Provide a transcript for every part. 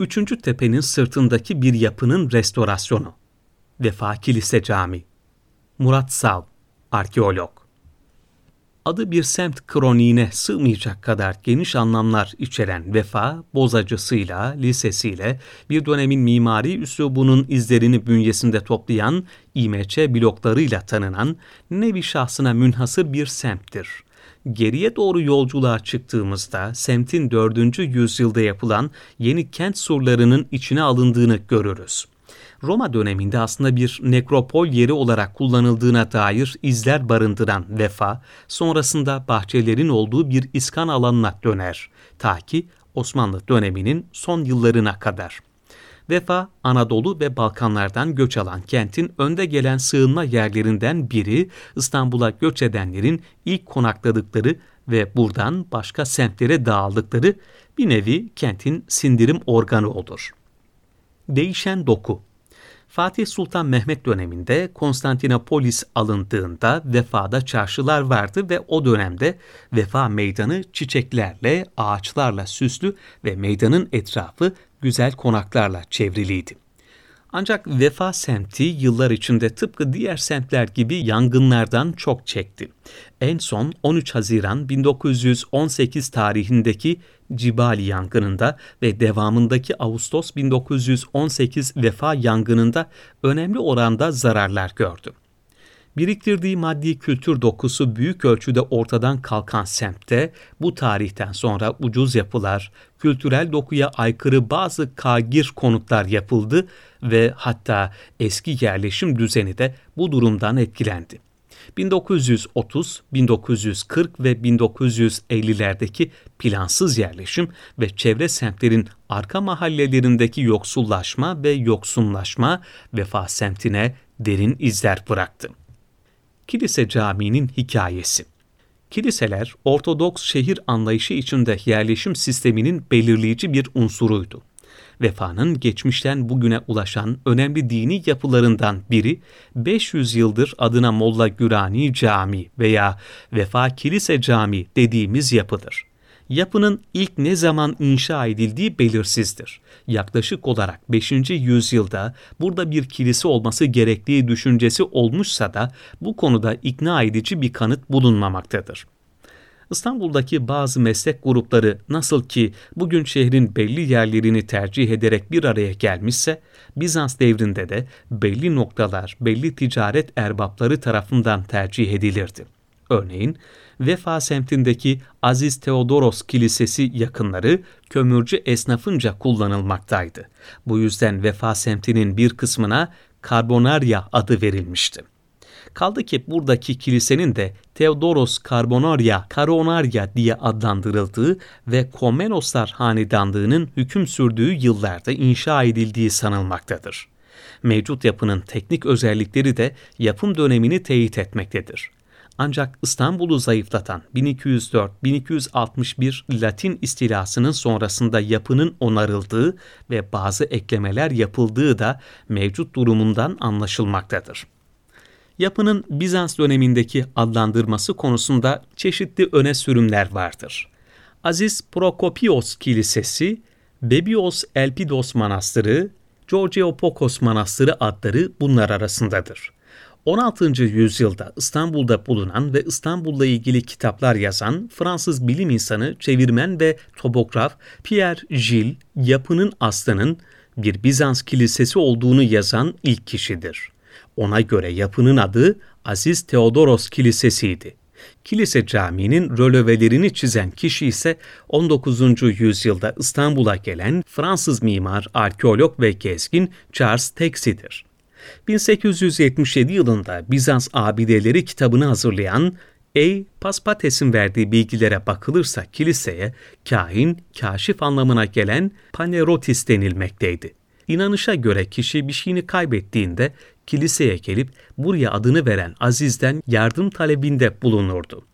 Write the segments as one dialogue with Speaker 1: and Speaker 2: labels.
Speaker 1: Üçüncü tepenin sırtındaki bir yapının restorasyonu. Vefa Kilise Camii. Murat Sav, arkeolog. Adı bir semt kroniğine sığmayacak kadar geniş anlamlar içeren Vefa, bozacısıyla, lisesiyle bir dönemin mimari üslubunun izlerini bünyesinde toplayan İMÇ bloklarıyla tanınan nevi şahsına münhasır bir semttir geriye doğru yolculuğa çıktığımızda semtin 4. yüzyılda yapılan yeni kent surlarının içine alındığını görürüz. Roma döneminde aslında bir nekropol yeri olarak kullanıldığına dair izler barındıran Vefa, sonrasında bahçelerin olduğu bir iskan alanına döner. Ta ki Osmanlı döneminin son yıllarına kadar. Vefa, Anadolu ve Balkanlardan göç alan kentin önde gelen sığınma yerlerinden biri İstanbul'a göç edenlerin ilk konakladıkları ve buradan başka semtlere dağıldıkları bir nevi kentin sindirim organı olur. Değişen doku Fatih Sultan Mehmet döneminde Konstantinopolis alındığında Vefa'da çarşılar vardı ve o dönemde Vefa meydanı çiçeklerle, ağaçlarla süslü ve meydanın etrafı güzel konaklarla çevriliydi. Ancak Vefa semti yıllar içinde tıpkı diğer semtler gibi yangınlardan çok çekti. En son 13 Haziran 1918 tarihindeki Cibali yangınında ve devamındaki Ağustos 1918 Vefa yangınında önemli oranda zararlar gördü. Biriktirdiği maddi kültür dokusu büyük ölçüde ortadan kalkan semtte bu tarihten sonra ucuz yapılar, kültürel dokuya aykırı bazı kagir konutlar yapıldı ve hatta eski yerleşim düzeni de bu durumdan etkilendi. 1930, 1940 ve 1950'lerdeki plansız yerleşim ve çevre semtlerin arka mahallelerindeki yoksullaşma ve yoksunlaşma Vefa semtine derin izler bıraktı. Kilise Camii'nin hikayesi. Kiliseler Ortodoks şehir anlayışı içinde yerleşim sisteminin belirleyici bir unsuruydu. Vefa'nın geçmişten bugüne ulaşan önemli dini yapılarından biri 500 yıldır adına Molla Gürani Cami veya Vefa Kilise Cami dediğimiz yapıdır yapının ilk ne zaman inşa edildiği belirsizdir. Yaklaşık olarak 5. yüzyılda burada bir kilise olması gerektiği düşüncesi olmuşsa da bu konuda ikna edici bir kanıt bulunmamaktadır. İstanbul'daki bazı meslek grupları nasıl ki bugün şehrin belli yerlerini tercih ederek bir araya gelmişse, Bizans devrinde de belli noktalar belli ticaret erbapları tarafından tercih edilirdi. Örneğin Vefa semtindeki Aziz Theodoros Kilisesi yakınları kömürcü esnafınca kullanılmaktaydı. Bu yüzden Vefa semtinin bir kısmına Karbonarya adı verilmişti. Kaldı ki buradaki kilisenin de Theodoros Karbonarya, Karonarya diye adlandırıldığı ve Komnenoslar hanedanlığının hüküm sürdüğü yıllarda inşa edildiği sanılmaktadır. Mevcut yapının teknik özellikleri de yapım dönemini teyit etmektedir. Ancak İstanbul'u zayıflatan 1204-1261 Latin istilasının sonrasında yapının onarıldığı ve bazı eklemeler yapıldığı da mevcut durumundan anlaşılmaktadır. Yapının Bizans dönemindeki adlandırması konusunda çeşitli öne sürümler vardır. Aziz Prokopios Kilisesi, Bebios Elpidos Manastırı, Georgiopokos Manastırı adları bunlar arasındadır. 16. yüzyılda İstanbul'da bulunan ve İstanbul'la ilgili kitaplar yazan Fransız bilim insanı, çevirmen ve topograf Pierre Gilles, yapının aslının bir Bizans kilisesi olduğunu yazan ilk kişidir. Ona göre yapının adı Aziz Theodoros Kilisesi'ydi. Kilise Camii'nin rölevelerini çizen kişi ise 19. yüzyılda İstanbul'a gelen Fransız mimar, arkeolog ve gezgin Charles Taxi'dir. 1877 yılında Bizans abideleri kitabını hazırlayan A. Paspates'in verdiği bilgilere bakılırsa kiliseye kahin, kaşif anlamına gelen panerotis denilmekteydi. İnanışa göre kişi bir şeyini kaybettiğinde kiliseye gelip buraya adını veren Aziz'den yardım talebinde bulunurdu.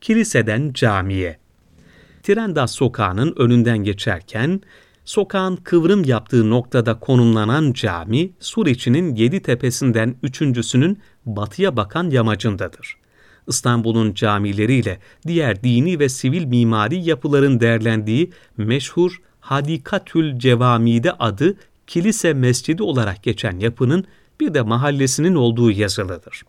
Speaker 1: Kiliseden camiye Tirendas sokağının önünden geçerken Sokağın kıvrım yaptığı noktada konumlanan cami, Suriçi'nin yedi tepesinden üçüncüsünün batıya bakan yamacındadır. İstanbul'un camileriyle diğer dini ve sivil mimari yapıların değerlendiği meşhur Hadikatül Cevami'de adı kilise mescidi olarak geçen yapının bir de mahallesinin olduğu yazılıdır.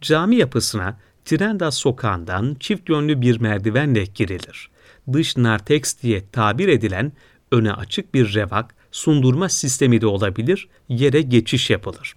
Speaker 1: Cami yapısına Trenda sokağından çift yönlü bir merdivenle girilir. Dış narteks diye tabir edilen öne açık bir revak, sundurma sistemi de olabilir, yere geçiş yapılır.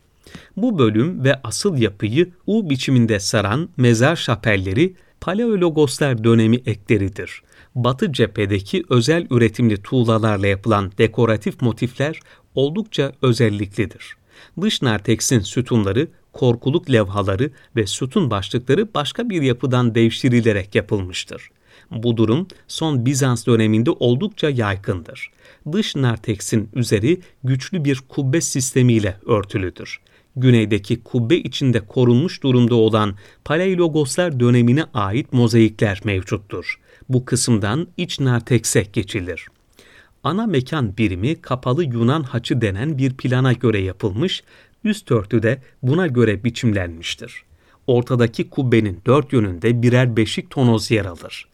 Speaker 1: Bu bölüm ve asıl yapıyı U biçiminde saran mezar şapelleri Paleologoslar dönemi ekleridir. Batı cephedeki özel üretimli tuğlalarla yapılan dekoratif motifler oldukça özelliklidir. Dış narteksin sütunları, korkuluk levhaları ve sütun başlıkları başka bir yapıdan devşirilerek yapılmıştır. Bu durum son Bizans döneminde oldukça yaygındır. Dış narteksin üzeri güçlü bir kubbe sistemiyle örtülüdür. Güneydeki kubbe içinde korunmuş durumda olan Paleologoslar dönemine ait mozaikler mevcuttur. Bu kısımdan iç nartekse geçilir. Ana mekan birimi kapalı Yunan haçı denen bir plana göre yapılmış, üst örtü de buna göre biçimlenmiştir. Ortadaki kubbenin dört yönünde birer beşik tonoz yer alır.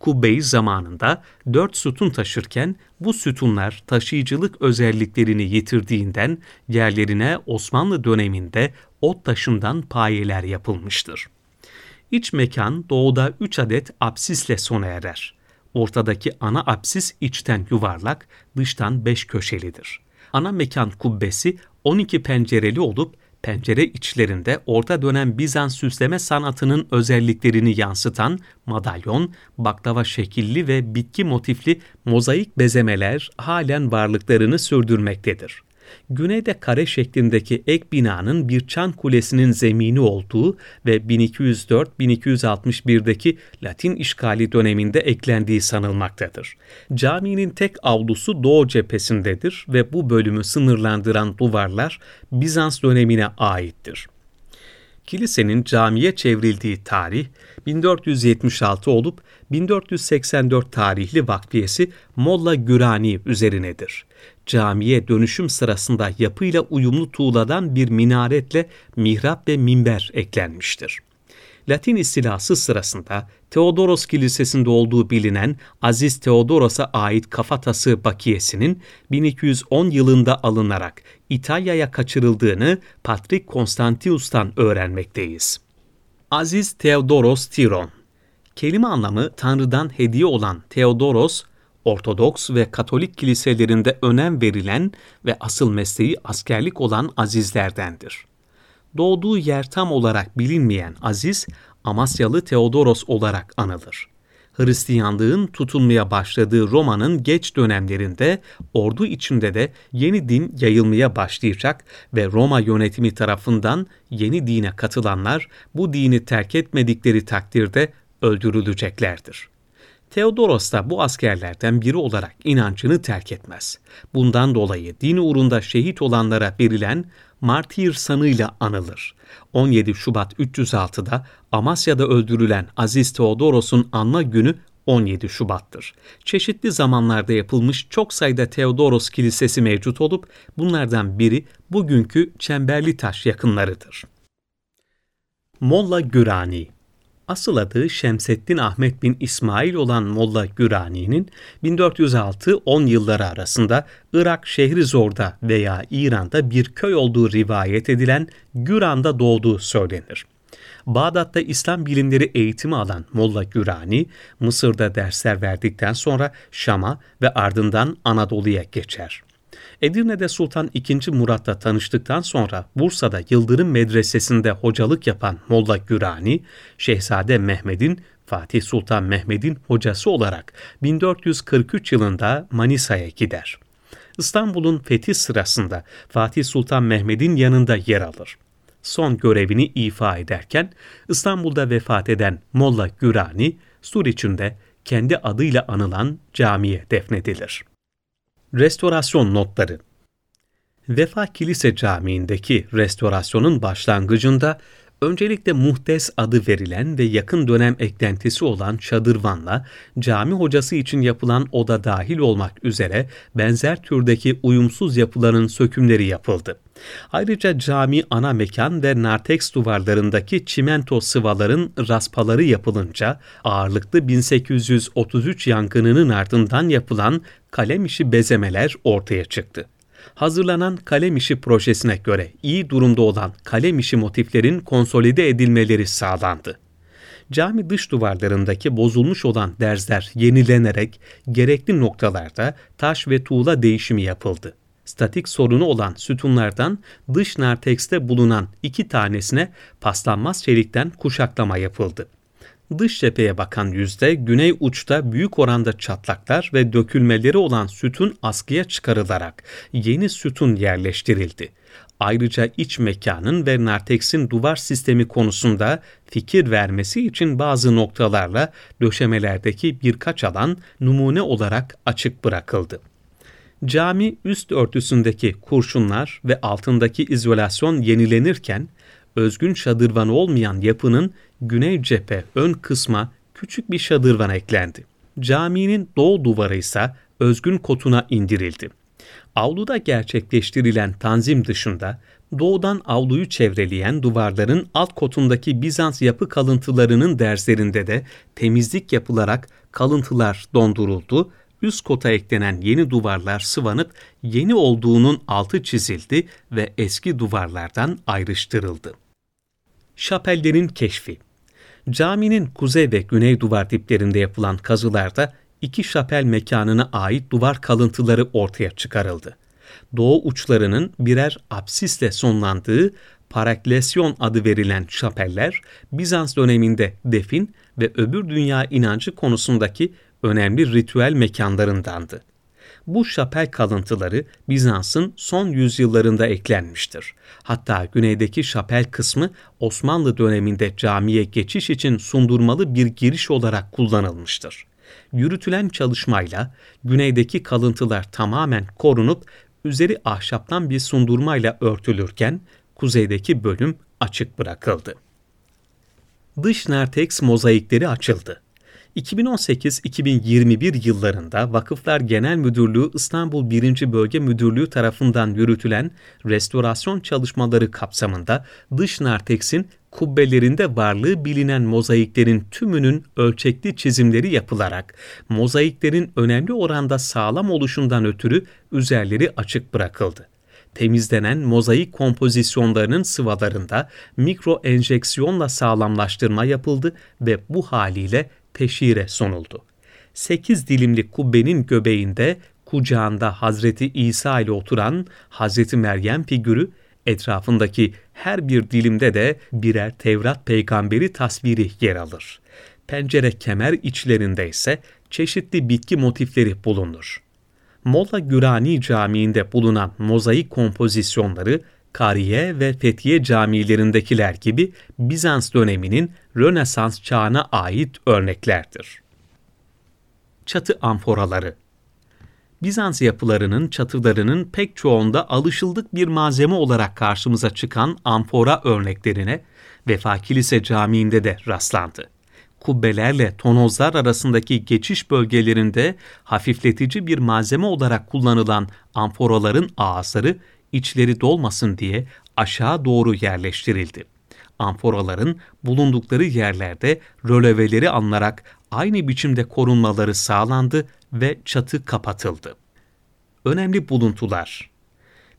Speaker 1: Kubbeyi zamanında dört sütun taşırken bu sütunlar taşıyıcılık özelliklerini yitirdiğinden yerlerine Osmanlı döneminde ot taşından payeler yapılmıştır. İç mekan doğuda üç adet apsisle sona erer. Ortadaki ana apsis içten yuvarlak, dıştan beş köşelidir. Ana mekan kubbesi 12 pencereli olup pencere içlerinde orta dönem Bizans süsleme sanatının özelliklerini yansıtan madalyon, baklava şekilli ve bitki motifli mozaik bezemeler halen varlıklarını sürdürmektedir güneyde kare şeklindeki ek binanın bir çan kulesinin zemini olduğu ve 1204-1261'deki Latin işgali döneminde eklendiği sanılmaktadır. Caminin tek avlusu doğu cephesindedir ve bu bölümü sınırlandıran duvarlar Bizans dönemine aittir. Kilisenin camiye çevrildiği tarih 1476 olup 1484 tarihli vakfiyesi Molla Gürani üzerinedir. Camiye dönüşüm sırasında yapıyla uyumlu tuğladan bir minaretle mihrap ve minber eklenmiştir. Latin istilası sırasında Teodoros Kilisesi'nde olduğu bilinen Aziz Teodoros'a ait kafatası bakiyesinin 1210 yılında alınarak İtalya'ya kaçırıldığını Patrik Konstantius'tan öğrenmekteyiz. Aziz Theodoros Tiron Kelime anlamı Tanrı'dan hediye olan Theodoros, Ortodoks ve Katolik kiliselerinde önem verilen ve asıl mesleği askerlik olan azizlerdendir. Doğduğu yer tam olarak bilinmeyen Aziz, Amasyalı Theodoros olarak anılır. Hristiyanlığın tutulmaya başladığı Roma'nın geç dönemlerinde ordu içinde de yeni din yayılmaya başlayacak ve Roma yönetimi tarafından yeni dine katılanlar bu dini terk etmedikleri takdirde öldürüleceklerdir. Theodoros da bu askerlerden biri olarak inancını terk etmez. Bundan dolayı din uğrunda şehit olanlara verilen martir sanıyla anılır. 17 Şubat 306'da Amasya'da öldürülen Aziz Theodoros'un anma günü 17 Şubat'tır. Çeşitli zamanlarda yapılmış çok sayıda Theodoros Kilisesi mevcut olup bunlardan biri bugünkü Çemberli Taş yakınlarıdır. Molla Gürani Asıl adı Şemseddin Ahmet bin İsmail olan Molla Gürani'nin 1406-10 yılları arasında Irak şehri Zor'da veya İran'da bir köy olduğu rivayet edilen Güran'da doğduğu söylenir. Bağdat'ta İslam bilimleri eğitimi alan Molla Gürani, Mısır'da dersler verdikten sonra Şam'a ve ardından Anadolu'ya geçer. Edirne'de Sultan II. Murat'la tanıştıktan sonra Bursa'da Yıldırım Medresesi'nde hocalık yapan Molla Gürani, Şehzade Mehmet'in Fatih Sultan Mehmet'in hocası olarak 1443 yılında Manisa'ya gider. İstanbul'un fethi sırasında Fatih Sultan Mehmet'in yanında yer alır. Son görevini ifa ederken İstanbul'da vefat eden Molla Gürani, Sur içinde kendi adıyla anılan camiye defnedilir. Restorasyon notları. Vefa Kilise Camii'ndeki restorasyonun başlangıcında Öncelikle muhtes adı verilen ve yakın dönem eklentisi olan şadırvanla cami hocası için yapılan oda dahil olmak üzere benzer türdeki uyumsuz yapıların sökümleri yapıldı. Ayrıca cami ana mekan ve narteks duvarlarındaki çimento sıvaların raspaları yapılınca ağırlıklı 1833 yangınının ardından yapılan kalem işi bezemeler ortaya çıktı. Hazırlanan kalem işi projesine göre iyi durumda olan kalem işi motiflerin konsolide edilmeleri sağlandı. Cami dış duvarlarındaki bozulmuş olan derzler yenilenerek gerekli noktalarda taş ve tuğla değişimi yapıldı. Statik sorunu olan sütunlardan dış nartekste bulunan iki tanesine paslanmaz çelikten kuşaklama yapıldı. Dış cepheye bakan yüzde güney uçta büyük oranda çatlaklar ve dökülmeleri olan sütun askıya çıkarılarak yeni sütun yerleştirildi. Ayrıca iç mekanın ve narteksin duvar sistemi konusunda fikir vermesi için bazı noktalarla döşemelerdeki birkaç alan numune olarak açık bırakıldı. Cami üst örtüsündeki kurşunlar ve altındaki izolasyon yenilenirken özgün şadırvan olmayan yapının güney cephe ön kısma küçük bir şadırvan eklendi. Caminin doğu duvarı ise özgün kotuna indirildi. Avluda gerçekleştirilen tanzim dışında doğudan avluyu çevreleyen duvarların alt kotundaki Bizans yapı kalıntılarının derslerinde de temizlik yapılarak kalıntılar donduruldu, üst kota eklenen yeni duvarlar sıvanıp yeni olduğunun altı çizildi ve eski duvarlardan ayrıştırıldı. Şapellerin keşfi Caminin kuzey ve güney duvar diplerinde yapılan kazılarda iki şapel mekanına ait duvar kalıntıları ortaya çıkarıldı. Doğu uçlarının birer apsisle sonlandığı paraklesyon adı verilen şapeller, Bizans döneminde defin ve öbür dünya inancı konusundaki önemli ritüel mekanlarındandı. Bu şapel kalıntıları Bizans'ın son yüzyıllarında eklenmiştir. Hatta güneydeki şapel kısmı Osmanlı döneminde camiye geçiş için sundurmalı bir giriş olarak kullanılmıştır. Yürütülen çalışmayla güneydeki kalıntılar tamamen korunup üzeri ahşaptan bir sundurmayla örtülürken kuzeydeki bölüm açık bırakıldı. Dış narteks mozaikleri açıldı. 2018-2021 yıllarında Vakıflar Genel Müdürlüğü İstanbul 1. Bölge Müdürlüğü tarafından yürütülen restorasyon çalışmaları kapsamında dış narteksin kubbelerinde varlığı bilinen mozaiklerin tümünün ölçekli çizimleri yapılarak mozaiklerin önemli oranda sağlam oluşundan ötürü üzerleri açık bırakıldı temizlenen mozaik kompozisyonlarının sıvalarında mikro enjeksiyonla sağlamlaştırma yapıldı ve bu haliyle teşhire sonuldu. Sekiz dilimli kubbenin göbeğinde kucağında Hazreti İsa ile oturan Hazreti Meryem figürü, etrafındaki her bir dilimde de birer Tevrat peygamberi tasviri yer alır. Pencere kemer içlerinde ise çeşitli bitki motifleri bulunur. Molla Gürani Camii'nde bulunan mozaik kompozisyonları Kariye ve Fethiye camilerindekiler gibi Bizans döneminin Rönesans çağına ait örneklerdir. Çatı amforaları Bizans yapılarının çatılarının pek çoğunda alışıldık bir malzeme olarak karşımıza çıkan amfora örneklerine Vefa Kilise Camii'nde de rastlandı. Kubbelerle tonozlar arasındaki geçiş bölgelerinde hafifletici bir malzeme olarak kullanılan amforaların ağızları içleri dolmasın diye aşağı doğru yerleştirildi. Amforaların bulundukları yerlerde röleveleri alınarak aynı biçimde korunmaları sağlandı ve çatı kapatıldı. Önemli buluntular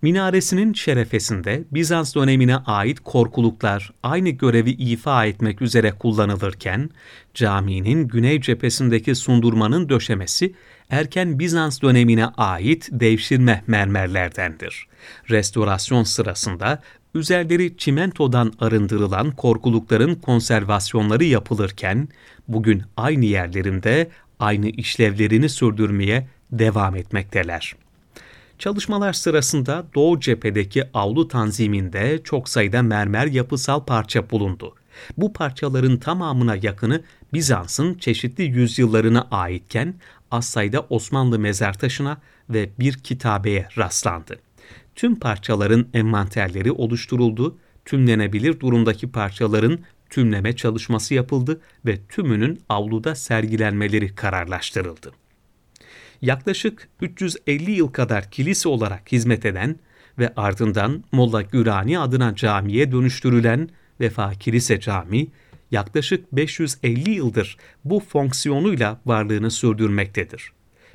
Speaker 1: Minaresinin şerefesinde Bizans dönemine ait korkuluklar aynı görevi ifa etmek üzere kullanılırken, caminin güney cephesindeki sundurmanın döşemesi erken Bizans dönemine ait devşirme mermerlerdendir. Restorasyon sırasında üzerleri çimentodan arındırılan korkulukların konservasyonları yapılırken, bugün aynı yerlerinde aynı işlevlerini sürdürmeye devam etmekteler. Çalışmalar sırasında Doğu cephedeki avlu tanziminde çok sayıda mermer yapısal parça bulundu. Bu parçaların tamamına yakını Bizans'ın çeşitli yüzyıllarına aitken az sayıda Osmanlı mezar taşına ve bir kitabeye rastlandı. Tüm parçaların envanterleri oluşturuldu, tümlenebilir durumdaki parçaların tümleme çalışması yapıldı ve tümünün avluda sergilenmeleri kararlaştırıldı. Yaklaşık 350 yıl kadar kilise olarak hizmet eden ve ardından Molla Gürani adına camiye dönüştürülen Vefa Kilise Camii, yaklaşık 550 yıldır bu fonksiyonuyla varlığını sürdürmektedir.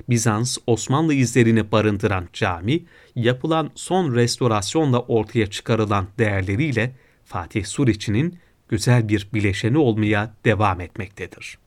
Speaker 1: Bizans Osmanlı izlerini barındıran cami, yapılan son restorasyonla ortaya çıkarılan değerleriyle Fatih Suriçi'nin güzel bir bileşeni olmaya devam etmektedir.